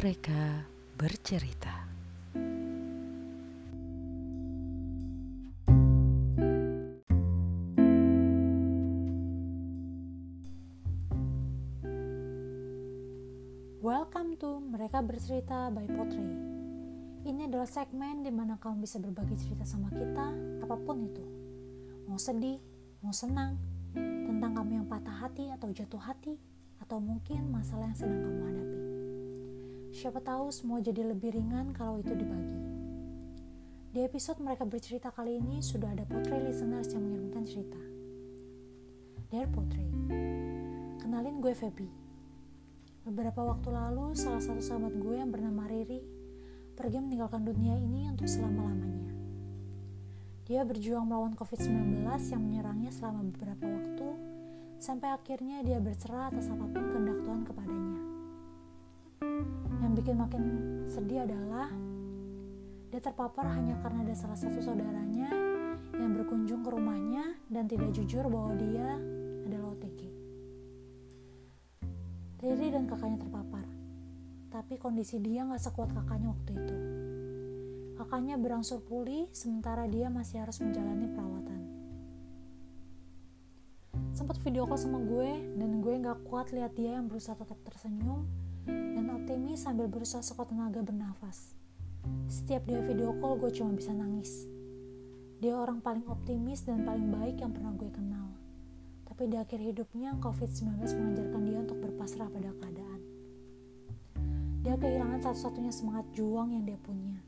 Mereka bercerita. Welcome to Mereka Bercerita by Potre. Ini adalah segmen di mana kamu bisa berbagi cerita sama kita, apa pun itu. Mau sedih, mau senang, tentang kamu yang patah hati atau jatuh hati, atau mungkin masalah yang sedang kamu hadapi. Siapa tahu semua jadi lebih ringan kalau itu dibagi. Di episode Mereka Bercerita kali ini sudah ada Potre listeners yang mengirimkan cerita. Dear Potre, kenalin gue Feby Beberapa waktu lalu, salah satu sahabat gue yang bernama Riri pergi meninggalkan dunia ini untuk selama-lamanya. Dia berjuang melawan COVID-19 yang menyerangnya selama beberapa waktu, sampai akhirnya dia berserah atas apa pun kehendak Tuhan kepadanya. Bikin makin sedih adalah dia terpapar hanya karena ada salah satu saudaranya yang berkunjung ke rumahnya dan tidak jujur bahwa dia adalah OTG. Riri dan kakaknya terpapar. Tapi kondisi dia gak sekuat kakaknya waktu itu. Kakaknya berangsur pulih, sementara dia masih harus menjalani perawatan. Sempat video call sama gue, dan gue gak kuat lihat dia yang berusaha tetap tersenyum dan optimis sambil berusaha sekuat tenaga bernafas. Setiap dia video call, gue cuma bisa nangis. Dia orang paling optimis dan paling baik yang pernah gue kenal tapi di akhir hidupnya COVID-19 mengajarkan dia untuk berpasrah pada keadaan. Dia kehilangan satu-satunya semangat juang yang dia punya.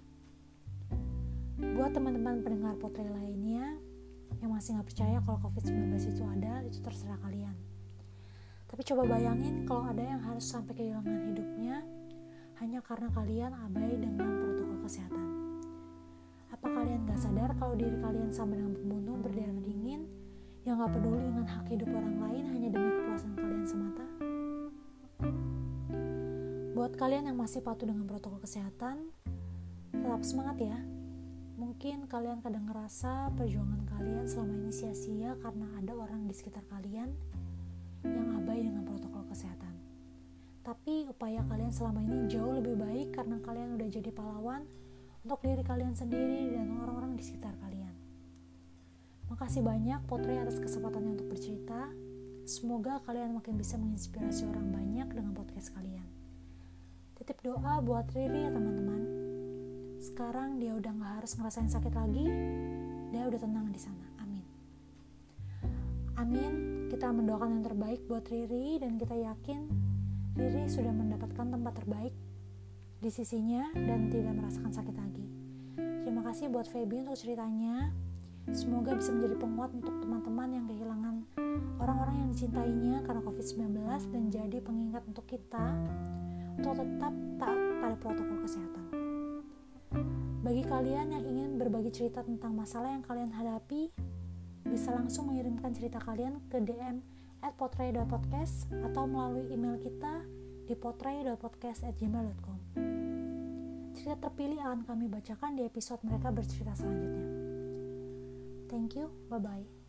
Buat teman-teman pendengar potret lainnya yang masih nggak percaya kalau COVID-19 itu ada, itu terserah kalian. Tapi coba bayangin kalau ada yang harus sampai kehilangan hidupnya hanya karena kalian abai dengan protokol kesehatan. Apa kalian gak sadar kalau diri kalian sama dengan pembunuh berdarah dingin yang gak peduli dengan hak hidup orang lain hanya demi kepuasan kalian semata? Buat kalian yang masih patuh dengan protokol kesehatan, tetap semangat ya. Mungkin kalian kadang ngerasa perjuangan kalian selama ini sia-sia karena ada orang di sekitar kalian yang abai dengan protokol kesehatan. Tapi upaya kalian selama ini jauh lebih baik karena kalian udah jadi pahlawan untuk diri kalian sendiri dan orang-orang di sekitar kalian. Makasih banyak Potri atas kesempatannya untuk bercerita. Semoga kalian makin bisa menginspirasi orang banyak dengan podcast kalian. Titip doa buat Riri ya teman-teman. Sekarang dia udah gak harus ngerasain sakit lagi. Dia udah tenang di sana. Amin. Amin. Kita mendoakan yang terbaik buat Riri dan kita yakin Riri sudah mendapatkan tempat terbaik di sisinya dan tidak merasakan sakit lagi. Terima kasih buat Feby untuk ceritanya. Semoga bisa menjadi penguat untuk teman-teman yang kehilangan orang-orang yang dicintainya karena COVID-19 dan jadi pengingat untuk kita untuk tetap taat pada protokol kesehatan. Bagi kalian yang ingin berbagi cerita tentang masalah yang kalian hadapi, bisa langsung mengirimkan cerita kalian ke DM at potray.podcast atau melalui email kita di potray.podcast@gmail.com. Cerita terpilih akan kami bacakan di episode mereka bercerita selanjutnya. Thank you. Bye bye.